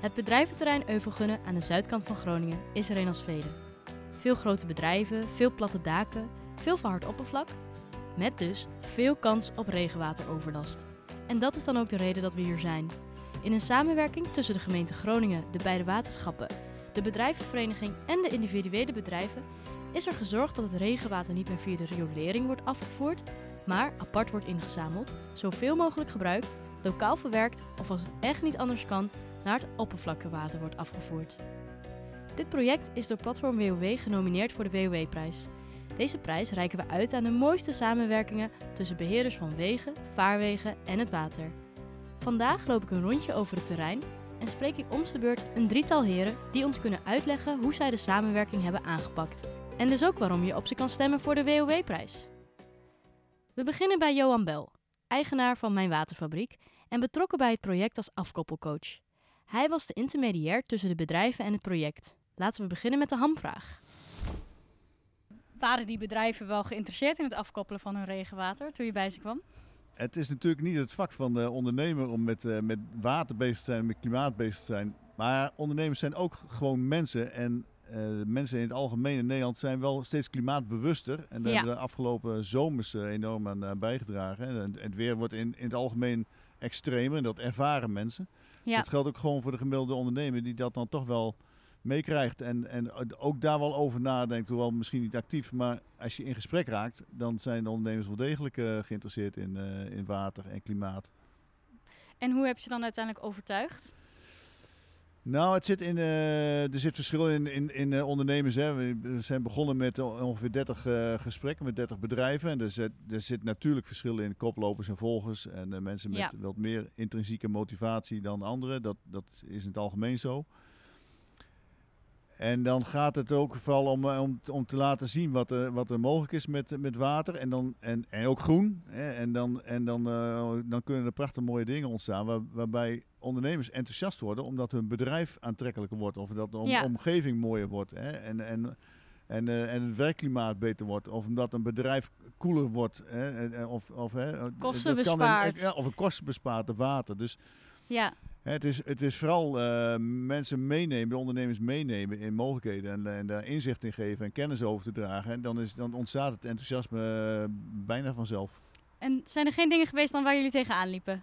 Het bedrijventerrein Euvelgunnen aan de zuidkant van Groningen is er een als vele. Veel grote bedrijven, veel platte daken, veel verhard oppervlak, met dus veel kans op regenwateroverlast. En dat is dan ook de reden dat we hier zijn. In een samenwerking tussen de gemeente Groningen, de beide waterschappen, de bedrijvenvereniging en de individuele bedrijven is er gezorgd dat het regenwater niet meer via de riolering wordt afgevoerd, maar apart wordt ingezameld, zoveel mogelijk gebruikt, lokaal verwerkt of als het echt niet anders kan, naar het oppervlaktewater wordt afgevoerd. Dit project is door Platform WOW genomineerd voor de WOW-prijs. Deze prijs reiken we uit aan de mooiste samenwerkingen tussen beheerders van wegen, vaarwegen en het water. Vandaag loop ik een rondje over het terrein en spreek ik om de beurt een drietal heren die ons kunnen uitleggen hoe zij de samenwerking hebben aangepakt. En dus ook waarom je op ze kan stemmen voor de WOW-prijs. We beginnen bij Johan Bel, eigenaar van Mijn Waterfabriek en betrokken bij het project als afkoppelcoach. Hij was de intermediair tussen de bedrijven en het project. Laten we beginnen met de hamvraag. Waren die bedrijven wel geïnteresseerd in het afkoppelen van hun regenwater toen je bij ze kwam? Het is natuurlijk niet het vak van de ondernemer om met, uh, met water bezig te zijn, met klimaat bezig te zijn. Maar ondernemers zijn ook gewoon mensen. En uh, mensen in het algemeen in Nederland zijn wel steeds klimaatbewuster. En daar ja. hebben de afgelopen zomers uh, enorm aan bijgedragen. En het weer wordt in, in het algemeen extremer en dat ervaren mensen. Ja. Dat geldt ook gewoon voor de gemiddelde ondernemer die dat dan toch wel meekrijgt en, en ook daar wel over nadenkt, hoewel misschien niet actief, maar als je in gesprek raakt, dan zijn de ondernemers wel degelijk uh, geïnteresseerd in, uh, in water en klimaat. En hoe heb je dan uiteindelijk overtuigd? Nou, het zit in, uh, er zit verschil in, in, in ondernemers. Hè. We zijn begonnen met ongeveer 30 gesprekken met 30 bedrijven. En er zit, er zit natuurlijk verschil in koplopers en volgers. En mensen met ja. wat meer intrinsieke motivatie dan anderen. Dat, dat is in het algemeen zo. En dan gaat het ook vooral om, om, om te laten zien wat er, wat er mogelijk is met, met water en, dan, en, en ook groen. Hè. En, dan, en dan, uh, dan kunnen er prachtig mooie dingen ontstaan waar, waarbij ondernemers enthousiast worden omdat hun bedrijf aantrekkelijker wordt of dat de om, ja. omgeving mooier wordt. Hè. En, en, en, uh, en het werkklimaat beter wordt. Of omdat een bedrijf koeler wordt. Hè. Of, of, hè, kosten bespaart. Een, ja, of een kosten bespaart water. Dus ja. Het is, het is vooral uh, mensen meenemen, de ondernemers meenemen in mogelijkheden en, en, daar inzicht in geven en kennis over te dragen. En dan, is, dan ontstaat het enthousiasme uh, bijna vanzelf. En zijn er geen dingen geweest dan waar jullie tegenaan liepen?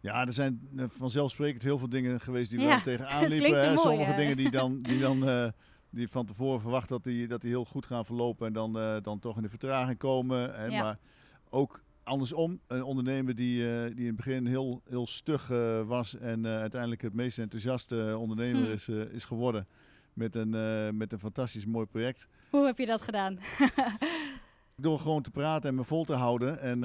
Ja, er zijn vanzelfsprekend heel veel dingen geweest die ja, we tegenaan liepen. Sommige dingen die dan, die dan uh, die van tevoren verwacht dat die, dat die heel goed gaan verlopen en dan, dan toch in de vertraging komen. Ja. Maar ook andersom, een ondernemer die, uh, die in het begin heel, heel stug uh, was en uh, uiteindelijk het meest enthousiaste ondernemer hm. is, is geworden. Met een, met een fantastisch mooi project. Hoe heb je dat gedaan? Door gewoon te praten en me vol te houden en,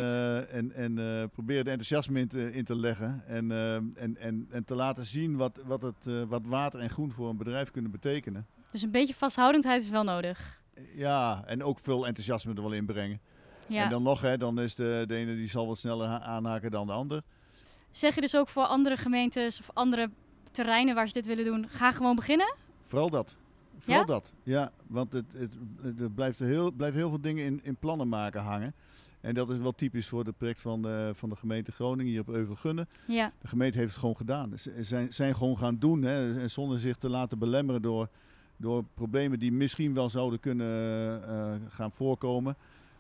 en, en proberen de enthousiasme in te, in te leggen. En, en, en, en te laten zien wat, wat, het, wat water en groen voor een bedrijf kunnen betekenen. Dus een beetje vasthoudendheid is wel nodig. Ja, en ook veel enthousiasme er wel in brengen. Ja. En dan nog, hè, dan is de, de ene die zal wat sneller aanhaken dan de ander. Zeg je dus ook voor andere gemeentes of andere terreinen waar ze dit willen doen, ga gewoon beginnen? Vooral dat. Vooral ja? dat. Ja, want het, het, het, blijft heel, blijft heel veel dingen in, in plannen maken hangen. En dat is wel typisch voor het project van de, van de gemeente Groningen hier op Euvelgunnen. Ja. De gemeente heeft het gewoon gedaan. Ze zijn, zijn gewoon gaan doen. Hè, zonder zich te laten belemmeren door, door problemen die misschien wel zouden kunnen uh, gaan voorkomen.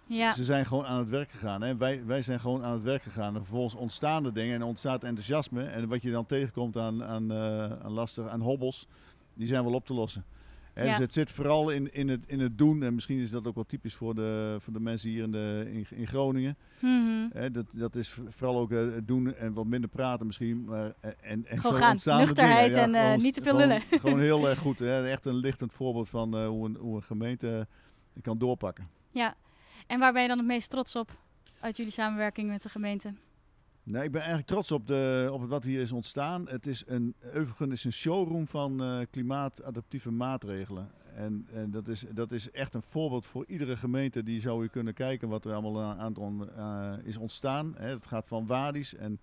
Ja. Ze zijn gewoon aan het werk gegaan. Hè? Wij, wij zijn gewoon aan het werk gegaan. En vervolgens ontstaan er dingen en ontstaat enthousiasme. En wat je dan tegenkomt aan, aan, uh, aan lastig, aan hobbels, die zijn wel op te lossen. Ja. Dus het zit vooral in, in, het, in het doen. En misschien is dat ook wel typisch voor de, voor de mensen hier in, de, in, in Groningen. Mm -hmm. dat, dat is vooral ook het doen en wat minder praten misschien. Maar, en, en gewoon zo gaan, ontstaan nuchterheid ja, en gewoon, niet te veel gewoon, lullen. Gewoon heel erg goed. Hè? Echt een lichtend voorbeeld van uh, hoe, een, hoe een gemeente kan doorpakken. Ja, en waar ben je dan het meest trots op uit jullie samenwerking met de gemeente? Nou, ik ben eigenlijk trots op, de, op wat hier is ontstaan. Het is een, is een showroom van uh, klimaatadaptieve maatregelen. En, en, dat, is, dat is echt een voorbeeld voor iedere gemeente. Die zou u kunnen kijken wat er allemaal aan, aan uh, is ontstaan. Het gaat van wadi's en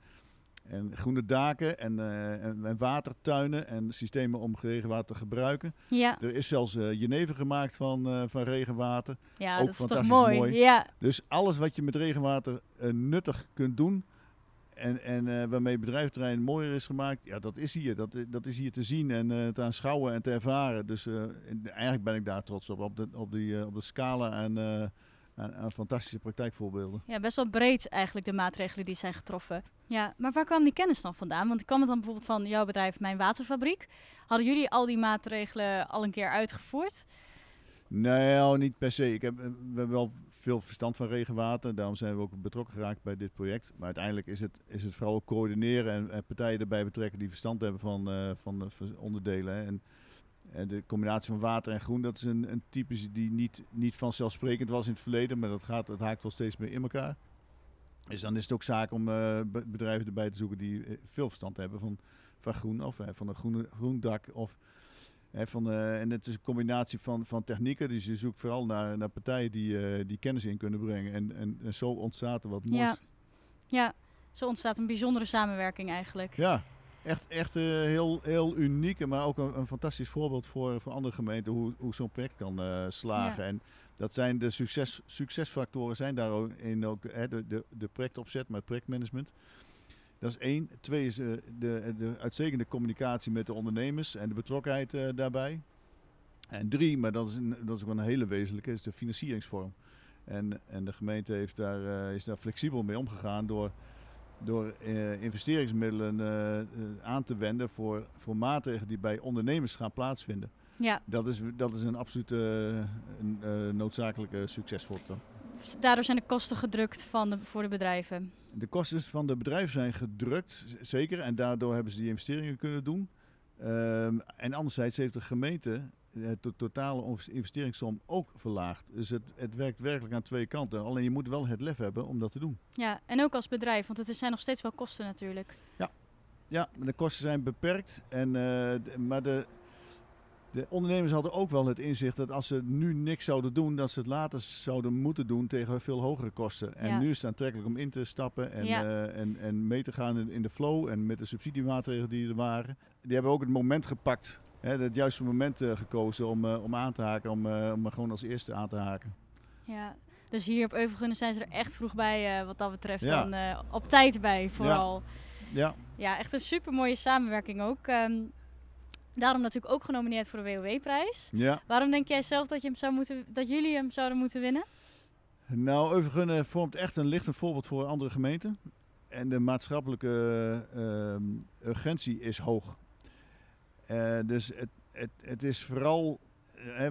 en groene daken en, uh, en, en, watertuinen en systemen om regenwater te gebruiken. Ja. Er is zelfs uh, jenever gemaakt van, uh, van regenwater. Ja, Ook dat is fantastisch toch mooi. mooi. Ja. Dus alles wat je met regenwater nuttig kunt doen, En, en waarmee bedrijventerrein mooier is gemaakt, ja, dat is hier. Dat, dat is hier te zien en te aanschouwen en te ervaren. Dus eigenlijk ben ik daar trots op, op de, op die, op de scala en aan, aan, fantastische praktijkvoorbeelden. Ja, best wel breed eigenlijk de maatregelen die zijn getroffen. Ja, maar waar kwam die kennis dan vandaan? Want kwam het dan bijvoorbeeld van jouw bedrijf, Mijn Waterfabriek? Hadden jullie al die maatregelen al een keer uitgevoerd? Nee, nou, niet per se. Ik heb, we hebben wel veel verstand van regenwater. Daarom zijn we ook betrokken geraakt bij dit project. Maar uiteindelijk is het, is het vooral coördineren en, partijen erbij betrekken die verstand hebben van, uh, van de onderdelen. En, en, de combinatie van water en groen, dat is een, een type die niet, niet vanzelfsprekend was in het verleden, maar dat, gaat, dat haakt wel steeds meer in elkaar. Dus dan is het ook zaak om uh, bedrijven erbij te zoeken die eh, veel verstand hebben van, van groen of van een groene, groen dak of van, uh, en het is een combinatie van, van technieken. Dus je zoekt vooral naar, naar partijen die, uh, die kennis in kunnen brengen. En, en, en, zo ontstaat er wat moois. Ja. ja, zo ontstaat een bijzondere samenwerking eigenlijk. Ja, echt, echt uh, heel, heel uniek. Maar ook een, een, fantastisch voorbeeld voor, voor andere gemeenten hoe, hoe zo'n project kan slagen. Ja. En dat zijn de succes, succesfactoren zijn daar ook in ook, hè, de, de, de projectopzet, maar het projectmanagement. Dat is één. Twee is uh, de, de uitstekende communicatie met de ondernemers en de betrokkenheid uh, daarbij. En drie, maar dat is, een, dat is ook een hele wezenlijke, is de financieringsvorm. En, en de gemeente heeft daar, uh, is daar flexibel mee omgegaan door, door investeringsmiddelen aan te wenden voor, voor maatregelen die bij ondernemers gaan plaatsvinden. Ja. Dat, is, dat is een absolute noodzakelijke succesfactor daardoor zijn de kosten gedrukt van de, voor de bedrijven. De kosten van de bedrijven zijn gedrukt, zeker. En daardoor hebben ze die investeringen kunnen doen. Um, en anderzijds heeft de gemeente de totale investeringssom ook verlaagd. Dus het, het werkt werkelijk aan twee kanten. Alleen je moet wel het lef hebben om dat te doen. Ja, en ook als bedrijf, want het zijn nog steeds wel kosten natuurlijk. Ja, ja de kosten zijn beperkt. En, uh, maar de, de ondernemers hadden ook wel het inzicht dat als ze nu niks zouden doen, dat ze het later zouden moeten doen tegen veel hogere kosten. En nu is het aantrekkelijk om in te stappen en, uh, en, en mee te gaan in, de flow en met de subsidiemaatregelen die er waren. Die hebben ook het moment gepakt, hè, het juiste moment uh, gekozen om, uh, om aan te haken, om, om gewoon als eerste aan te haken. Ja, dus hier op Euvelgunnen zijn ze er echt vroeg bij wat dat betreft. Ja. Dan op tijd bij vooral. Ja. ja. echt een super mooie samenwerking ook. Um, Daarom natuurlijk ook genomineerd voor de WOW-prijs. Ja. Waarom denk jij zelf dat, je hem zou moeten, dat jullie hem zouden moeten winnen? Nou, Euvergunnen vormt echt een lichtend voorbeeld voor andere gemeenten. En de maatschappelijke uh, urgentie is hoog. Uh, dus het, het, het is vooral uh,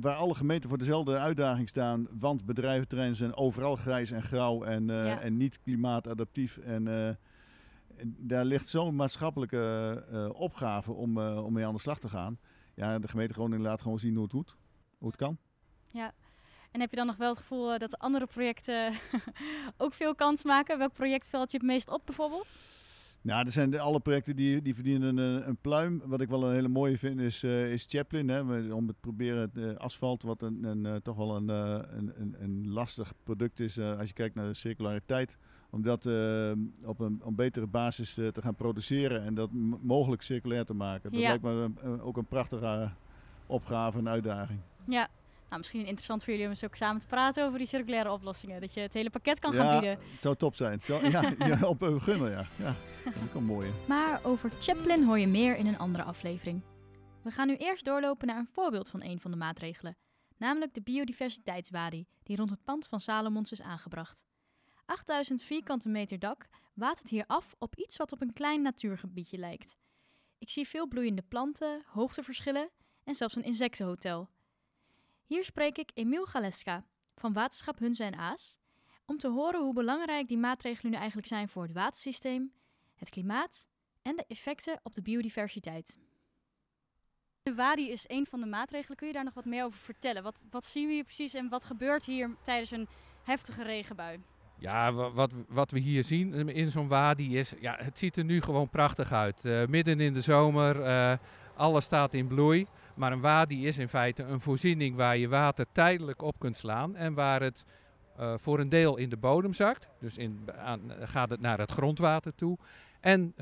waar, alle gemeenten voor dezelfde uitdaging staan. Want bedrijventerreinen zijn overal grijs en grauw en, ja. en niet klimaatadaptief. En daar ligt zo'n maatschappelijke uh, opgave om, om mee aan de slag te gaan. Ja, de gemeente Groningen laat gewoon zien hoe het, moet, hoe het kan. Ja, en heb je dan nog wel het gevoel dat andere projecten ook veel kans maken? Welk project valt je het meest op bijvoorbeeld? Nou, er zijn alle projecten die, die verdienen een, een pluim. Wat ik wel een hele mooie vind is, uh, is Chaplin. Hè, om het proberen het uh, asfalt, wat een, een, uh, toch wel een, een, een, lastig product is als je kijkt naar de circulariteit om dat op een, betere basis te gaan produceren en dat mogelijk circulair te maken. Dat ja. lijkt me ook een prachtige opgave en uitdaging. Ja, nou, misschien interessant voor jullie om eens ook samen te praten over die circulaire oplossingen. Dat je het hele pakket kan gaan bieden. Het zou top zijn. Zou, ja, ja, op een gunnen, ja. ja. Dat is ook een mooie. Maar over Chaplin hoor je meer in een andere aflevering. We gaan nu eerst doorlopen naar een voorbeeld van een van de maatregelen. Namelijk de biodiversiteitswadi, die rond het pand van Salomons is aangebracht. 8000 vierkante meter dak watert hier af op iets wat op een klein natuurgebiedje lijkt. Ik zie veel bloeiende planten, hoogteverschillen en zelfs een insectenhotel. Hier spreek ik Emiel Galeska van Waterschap Hunze en Aas om te horen hoe belangrijk die maatregelen nu eigenlijk zijn voor het watersysteem, het klimaat en de effecten op de biodiversiteit. De WADI is een van de maatregelen. Kun je daar nog wat meer over vertellen? Wat, wat zien we hier precies en wat gebeurt hier tijdens een heftige regenbui? Ja, wat, wat we hier zien in zo'n wadi is, ja, het ziet er nu gewoon prachtig uit. Uh, midden in de zomer, uh, alles staat in bloei. Maar een wadi is in feite een voorziening waar je water tijdelijk op kunt slaan en waar het uh, voor een deel in de bodem zakt. Dus in, aan, gaat het naar het grondwater toe. En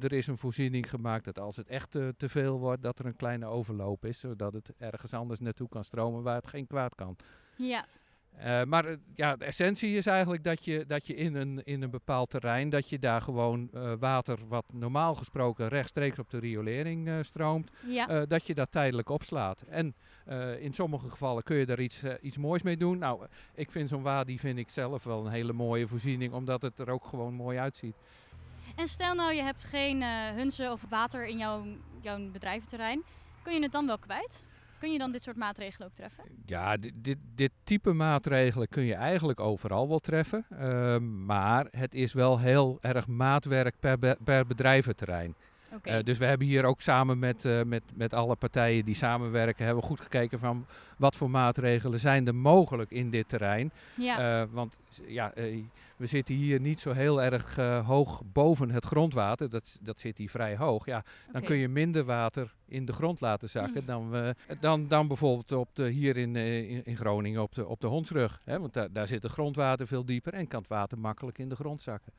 er is een voorziening gemaakt dat als het echt te veel wordt, dat er een kleine overloop is, zodat het ergens anders naartoe kan stromen waar het geen kwaad kan. Ja. Eh, maar eh, ja, de essentie is eigenlijk dat je, dat je in, een, in een bepaald terrein, dat je daar gewoon eh, water wat normaal gesproken rechtstreeks op de riolering stroomt, Ja. dat je dat tijdelijk opslaat. En in sommige gevallen kun je daar iets, iets moois mee doen. Nou, ik vind zo'n wadi vind ik zelf wel een hele mooie voorziening, omdat het er ook gewoon mooi uitziet. En stel nou, je hebt geen hunzen of water in jouw, jouw bedrijventerrein. Kun je het dan wel kwijt? Kun je dan dit soort maatregelen ook treffen? Ja, dit, dit, dit type maatregelen kun je eigenlijk overal wel treffen. Ehm, maar het is wel heel erg maatwerk per, per bedrijventerrein. Eh, dus we hebben hier ook samen met, eh, met, met alle partijen die samenwerken, hebben we goed gekeken van wat voor maatregelen zijn er mogelijk in dit terrein. ja. Eh, want ja, we zitten hier niet zo heel erg hoog boven het grondwater. Dat, dat zit hier vrij hoog. Ja, dan kun je minder water in de grond laten zakken Mm. dan, we, dan, dan bijvoorbeeld op de, hier in, in, in Groningen op de, op de Hondsrug. Hè? Want daar, daar zit het grondwater veel dieper en kan het water makkelijk in de grond zakken.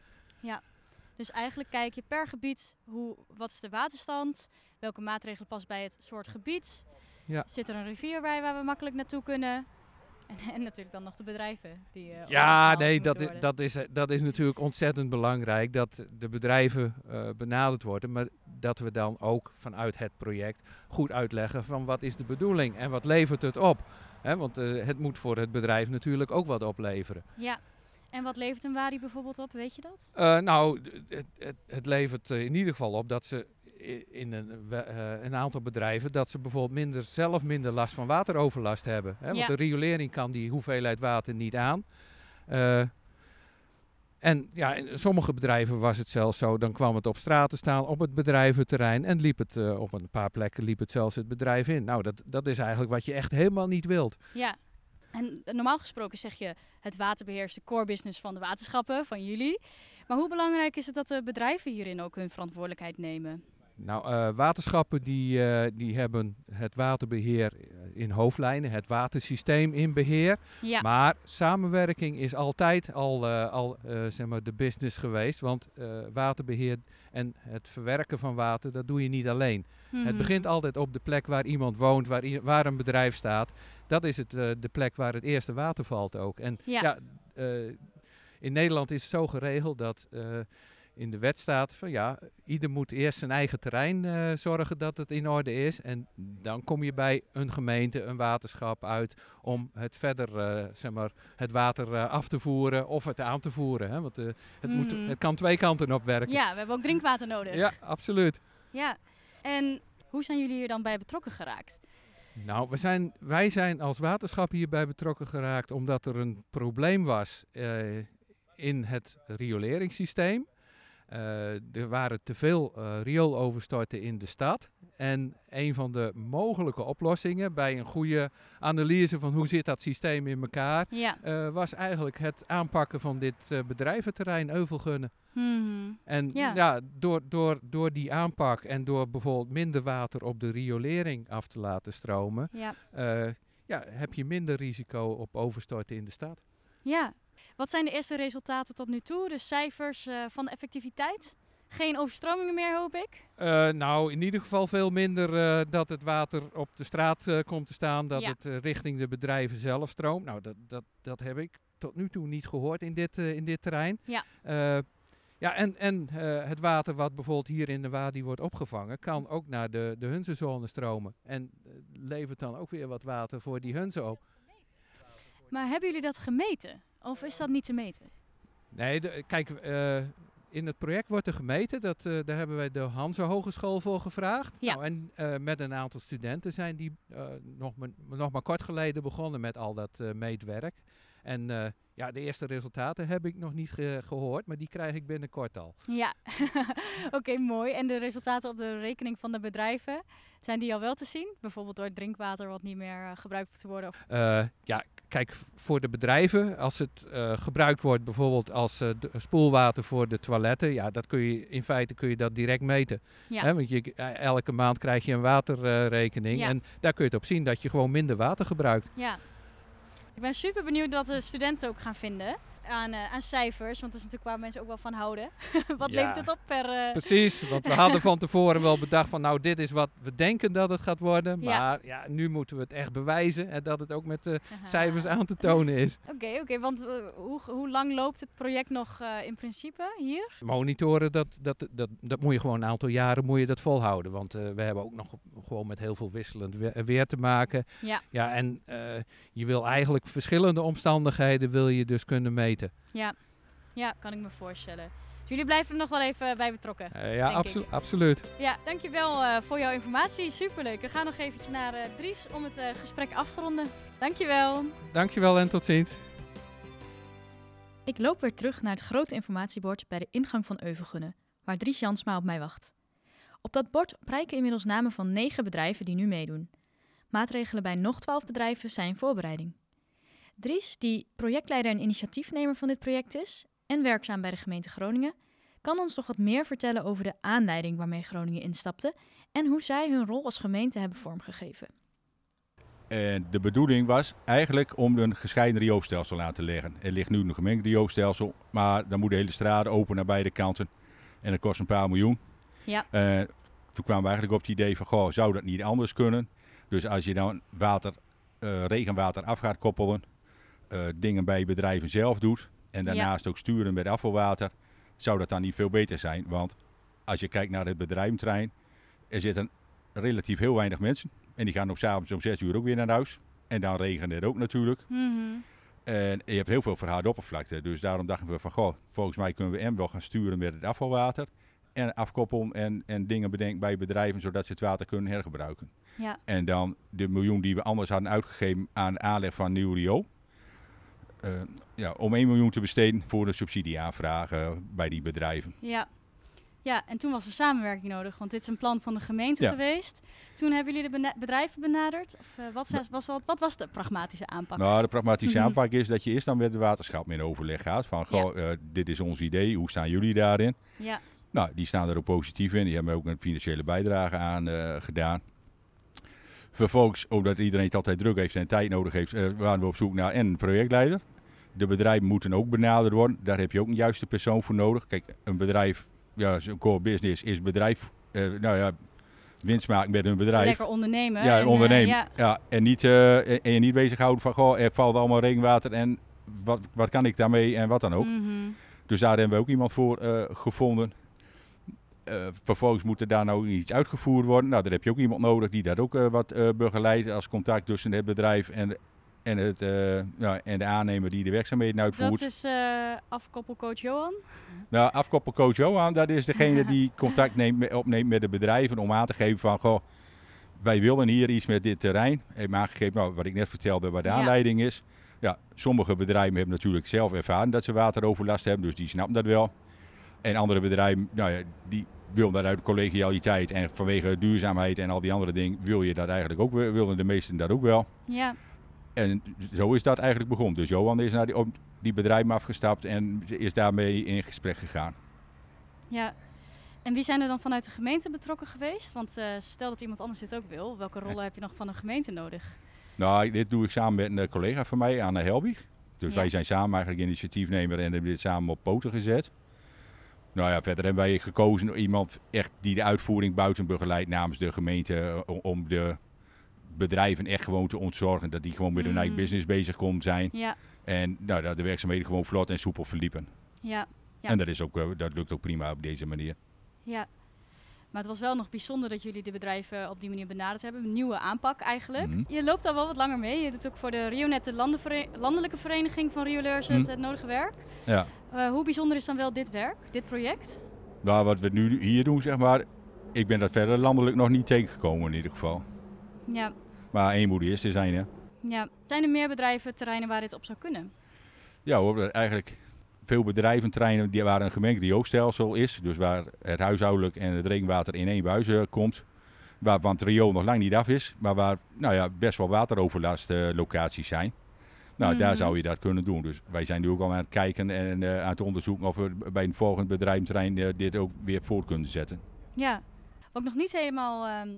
Dus eigenlijk kijk je per gebied hoe, wat is de waterstand, welke maatregelen past bij het soort gebied. Ja. Zit er een rivier bij waar we makkelijk naartoe kunnen? En, en natuurlijk dan nog de bedrijven die. eh, Ja, nee, dat, i- worden. dat, is, eh, dat is natuurlijk ontzettend belangrijk dat de bedrijven eh, benaderd worden, maar dat we dan ook vanuit het project goed uitleggen van wat is de bedoeling en wat levert het op. Want het moet voor het bedrijf natuurlijk ook wat opleveren. Ja. En wat levert een wadi bijvoorbeeld op, weet je dat? Eh, nou, het, het, het levert eh, in ieder geval op dat ze in een, eh, een aantal bedrijven dat ze bijvoorbeeld minder, zelf minder last van wateroverlast hebben. Hè? Want Ja. de riolering kan die hoeveelheid water niet aan. En ja, in sommige bedrijven was het zelfs zo, dan kwam het op straat te staan op het bedrijventerrein en liep het op een paar plekken liep het zelfs het bedrijf in. Nou, dat, dat is eigenlijk wat je echt helemaal niet wilt. Ja. En normaal gesproken zeg je het waterbeheer is de core business van de waterschappen, van jullie. Maar hoe belangrijk is het dat de bedrijven hierin ook hun verantwoordelijkheid nemen? Nou, eh, waterschappen die, eh, die hebben het waterbeheer eh, in hoofdlijnen, het watersysteem in beheer. Ja. Maar samenwerking is altijd al, al zeg maar de business geweest. Want eh, waterbeheer en het verwerken van water, dat doe je niet alleen. Het Mhm. begint altijd op de plek waar iemand woont, waar, waar een bedrijf staat. Dat is het, de plek waar het eerste water valt ook. En Ja. ja, in Nederland is het zo geregeld dat in de wet staat van ja, ieder moet eerst zijn eigen terrein eh, zorgen dat het in orde is. En dan kom je bij een gemeente, een waterschap uit om het verder, eh, zeg maar, het water eh, af te voeren of het aan te voeren. Hè? Want het, moet, Mhm. het kan twee kanten op werken. Ja, we hebben ook drinkwater nodig. ja absoluut. Ja. En hoe zijn jullie hier dan bij betrokken geraakt? Nou, we zijn, wij zijn als waterschap hierbij betrokken geraakt omdat er een probleem was in het rioleringssysteem. Eh, er waren te veel eh riooloverstorten in de stad. En een van de mogelijke oplossingen bij een goede analyse van hoe zit dat systeem in elkaar, Ja. eh, was eigenlijk het aanpakken van dit bedrijventerrein Euvelgunnen. Mhm. En Ja. ja, door, door, door die aanpak en door bijvoorbeeld minder water op de riolering af te laten stromen, Ja. ja, heb je minder risico op overstorten in de stad. Ja. Wat zijn de eerste resultaten tot nu toe? De cijfers eh, van de effectiviteit? Geen overstromingen meer, hoop ik. Eh, nou, in ieder geval veel minder eh, dat het water op de straat komt te staan, dat Ja. het richting de bedrijven zelf stroomt. Nou, dat, dat, dat heb ik tot nu toe niet gehoord in dit, in dit terrein. Ja. Ja, en, en het water wat bijvoorbeeld hier in de Wadi wordt opgevangen, kan ook naar de, de hunzenzone stromen. En levert dan ook weer wat water voor die hunzen op. Maar hebben jullie dat gemeten? Of is dat niet te meten? Nee, de- kijk, eh, in het project wordt er gemeten. Dat, eh, daar hebben wij de Hanse Hogeschool voor gevraagd. Ja. Nou, en eh, met een aantal studenten zijn die nog, maar, nog maar kort geleden begonnen met al dat meetwerk. En ja, de eerste resultaten heb ik nog niet ge- gehoord, maar die krijg ik binnenkort al. Ja, oké, mooi. En de resultaten op de rekening van de bedrijven, zijn die al wel te zien? Bijvoorbeeld door het drinkwater wat niet meer gebruikt te worden? Of... Ja, kijk, voor de bedrijven, als het eh, gebruikt wordt bijvoorbeeld als eh, spoelwater voor de toiletten, ja, dat kun je, in feite kun je dat direct meten. Ja. Hè, want je, eh, elke maand krijg je een waterrekening Ja. en daar kun je het op zien dat je gewoon minder water gebruikt. Ja. Ik ben super benieuwd wat de studenten ook gaan vinden. Aan, eh, aan cijfers, want dat is natuurlijk waar mensen ook wel van houden. wat Ja. levert het op per... eh, Precies, want we hadden van tevoren wel bedacht van nou dit is wat we denken dat het gaat worden. Ja. Maar ja, nu moeten we het echt bewijzen en dat het ook met de haha. cijfers aan te tonen is. Oké, oké, want eh, hoe, hoe lang loopt het project nog eh, in principe hier? Monitoren, dat, dat, dat, dat moet je gewoon een aantal jaren moet je dat volhouden. Want eh, we hebben ook nog gewoon met heel veel wisselend we- weer te maken. Ja. Ja, en eh, je wil eigenlijk verschillende omstandigheden wil je dus kunnen Ja, ja kan ik me voorstellen. Dus jullie blijven er nog wel even bij betrokken. Eh, ja, absoluut. Ja, dankjewel eh voor jouw informatie. Superleuk. We gaan nog eventjes naar eh, Dries om het gesprek af te ronden. Dankjewel. Dankjewel en tot ziens. Ik loop weer terug naar het grote informatiebord bij de ingang van Euvelgunnen, waar Dries Jansma op mij wacht. Op dat bord prijken inmiddels namen van negen bedrijven die nu meedoen. Maatregelen bij nog twaalf bedrijven zijn in voorbereiding. Dries, die projectleider en initiatiefnemer van dit project is en werkzaam bij de gemeente Groningen, kan ons nog wat meer vertellen over de aanleiding waarmee Groningen instapte en hoe zij hun rol als gemeente hebben vormgegeven. En de bedoeling was eigenlijk om een gescheiden rioolstelsel aan te leggen. Er ligt nu een gemengd rioolstelsel, maar dan moet de hele straat open naar beide kanten. En dat kost een paar miljoen. Ja. Eh, toen kwamen we eigenlijk op het idee van, goh, zou dat niet anders kunnen? Dus als je dan water, eh, regenwater af gaat koppelen, dingen bij bedrijven zelf doet en daarnaast ook sturen met afvalwater, zou dat dan niet veel beter zijn? Want als je kijkt naar het bedrijventrein, er zitten relatief heel weinig mensen. En die gaan op s'avonds om 6 uur ook weer naar huis. En dan regent het ook natuurlijk. En je hebt heel veel verharde oppervlakte. Dus daarom dachten we van, goh, volgens mij kunnen we en wel gaan sturen met het afvalwater. En afkoppelen en, en dingen bedenken bij bedrijven, zodat ze het water kunnen hergebruiken. Ja. En dan de miljoen die we anders hadden uitgegeven aan de aanleg van nieuw riool. Eh, ja, om 1 miljoen te besteden voor een subsidieaanvraag eh, bij die bedrijven. Ja. ja, en toen was er samenwerking nodig, want dit is een plan van de gemeente Ja. geweest. Toen hebben jullie de bedrijven benaderd? Of, eh, wat, was, dat- wat was de pragmatische aanpak? Nou, de pragmatische Mhm. aanpak is dat je eerst dan met het waterschap in overleg gaat. Van, goh, eh, dit is ons idee, hoe staan jullie daarin? Ja, Nou, die staan er ook positief in. Die hebben ook een financiële bijdrage aan eh, gedaan. Vervolgens, omdat iedereen het altijd druk heeft en tijd nodig heeft, waren we op zoek naar en een projectleider. De bedrijven moeten ook benaderd worden. Daar heb je ook een juiste persoon voor nodig. Kijk, een bedrijf, ja, zijn core business is bedrijf, eh, nou ja, winst maken met een bedrijf. lekker ondernemen. Ja, en, eh, ondernemen. ja, ja. en, niet, eh, en je niet bezighouden van, goh, er valt allemaal regenwater en wat, wat kan ik daarmee en wat dan ook. mhm. Dus daar hebben we ook iemand voor gevonden. Vervolgens moet er daar nou iets uitgevoerd worden. Nou, daar heb je ook iemand nodig die dat ook wat begeleidt als contact tussen het bedrijf en, en, het, eh, ja, en de aannemer die de werkzaamheden uitvoert. Dat is eh, afkoppelcoach Johan. Nou, afkoppelcoach Johan, dat is degene die contact neemt, opneemt met de bedrijven om aan te geven van, goh, wij willen hier iets met dit terrein. Me aangegeven, nou, wat ik net vertelde, wat de Ja. aanleiding is. Ja, sommige bedrijven hebben natuurlijk zelf ervaren dat ze wateroverlast hebben, dus die snappen dat wel. En andere bedrijven, nou ja, die willen dat uit collegialiteit en vanwege duurzaamheid en al die andere dingen, wil je dat eigenlijk ook, willen de meesten dat ook wel. Ja, En zo is dat eigenlijk begonnen. Dus Johan is naar die, op die bedrijven afgestapt en is daarmee in gesprek gegaan. ja. En wie zijn er dan vanuit de gemeente betrokken geweest? Want eh, stel dat iemand anders dit ook wil, welke rollen heb je nog van de gemeente nodig? Nou, dit doe ik samen met een eh, collega van mij, Anne Helbig. Dus Ja. wij zijn samen eigenlijk initiatiefnemer en hebben dit samen op poten gezet. Nou ja, verder hebben wij gekozen om iemand echt die de uitvoering buiten begeleidt namens de gemeente. eh, Om de bedrijven echt gewoon te ontzorgen. Dat die gewoon met hun eigen Mhm. business bezig kon zijn. Ja, En nou, dat de werkzaamheden gewoon vlot en soepel verliepen. ja, Ja. En dat, is ook, eh, dat lukt ook prima op deze manier. ja. Maar het was wel nog bijzonder dat jullie de bedrijven op die manier benaderd hebben. Een nieuwe aanpak eigenlijk. Mhm. Je loopt al wel wat langer mee. Je doet ook voor de Rionet, de landelijke vereniging van rioleurs, het, Mhm. het nodige werk. Ja. Eh, hoe bijzonder is dan wel dit werk, dit project? Nou, wat we nu hier doen, zeg maar. Ik ben dat verder landelijk nog niet tegengekomen in ieder geval. Ja, Maar één moet de eerste zijn, hè. ja. Zijn er meer bedrijven, terreinen waar dit op zou kunnen? Ja hoor, eigenlijk veel bedrijventreinen die waar een gemengd rioolstelsel is. Dus waar het huishoudelijk en het regenwater in één buis eh, komt. Waar, want het riool nog lang niet af is. Maar waar nou ja, best wel wateroverlast locaties zijn. Nou, daar Mhm. zou je dat kunnen doen. Dus wij zijn nu ook al aan het kijken en eh, aan het onderzoeken of we bij een volgend bedrijventrein eh, dit ook weer voort kunnen zetten. Ja. Wat ik nog niet helemaal ehm,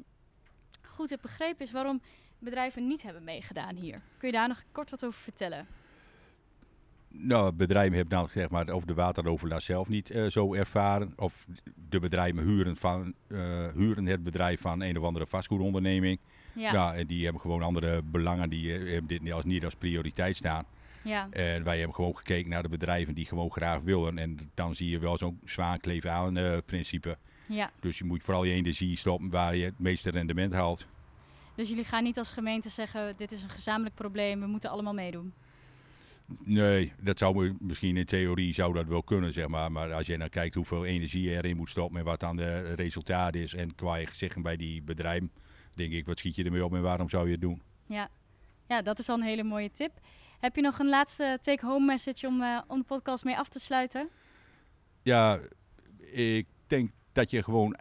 goed heb begrepen is waarom bedrijven niet hebben meegedaan hier. Kun je daar nog kort wat over vertellen? Nou, bedrijven hebben dan zeg maar, of de wateroverlast zelf niet eh, zo ervaren. Of de bedrijven huren, van, eh, huren het bedrijf van een of andere vastgoedonderneming. Ja. Ja. en die hebben gewoon andere belangen. Die eh, hebben dit niet als, niet als prioriteit staan. ja. En wij hebben gewoon gekeken naar de bedrijven die gewoon graag willen. En dan zie je wel zo'n zwaar kleven aan principe. ja. Dus je moet vooral je energie stoppen waar je het meeste rendement haalt. Dus jullie gaan niet als gemeente zeggen: dit is een gezamenlijk probleem, we moeten allemaal meedoen. Nee, dat zou misschien in theorie zou dat wel kunnen, zeg maar. Maar als je dan kijkt hoeveel energie je erin moet stoppen en wat dan de resultaat is en qua je zeggen bij die bedrijven, denk ik, wat schiet je ermee op en waarom zou je het doen? Ja. ja, dat is al een hele mooie tip. Heb je nog een laatste take-home message om, eh, om de podcast mee af te sluiten? Ja, ik denk dat je gewoon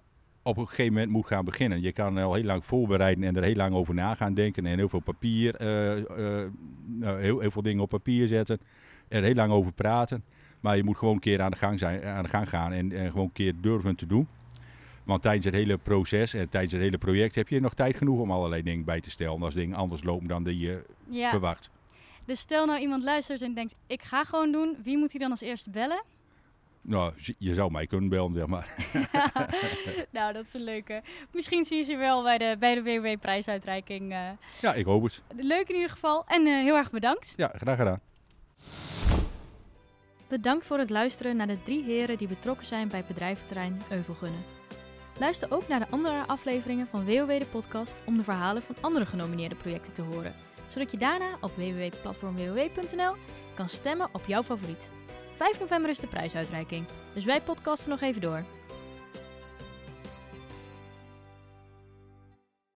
op een gegeven moment moet gaan beginnen. Je kan al heel lang voorbereiden en er heel lang over na gaan denken en heel veel papier, eh, eh, nou, heel, heel veel dingen op papier zetten. Er heel lang over praten. Maar je moet gewoon een keer aan de gang, zijn, aan de gang gaan en, en gewoon een keer durven te doen. Want tijdens het hele proces en tijdens het hele project heb je nog tijd genoeg om allerlei dingen bij te stellen. Als dingen anders lopen dan die je Ja. verwacht. Dus stel nou iemand luistert en denkt: ik ga gewoon doen. Wie moet hij dan als eerste bellen? Nou, je zou mij kunnen bellen, zeg maar. nou, dat is een leuke. Misschien zie je ze wel bij de, bij de WW-prijsuitreiking. eh. Ja, ik hoop het. leuk in ieder geval. En eh, heel erg bedankt. Ja, graag gedaan. Bedankt voor het luisteren naar de drie heren die betrokken zijn bij het bedrijventerrein Euvelgunnen. Luister ook naar de andere afleveringen van WOW de podcast om de verhalen van andere genomineerde projecten te horen, zodat je daarna op www.platformwow.nl kan stemmen op jouw favoriet. 5 november is de prijsuitreiking, dus wij podcasten nog even door.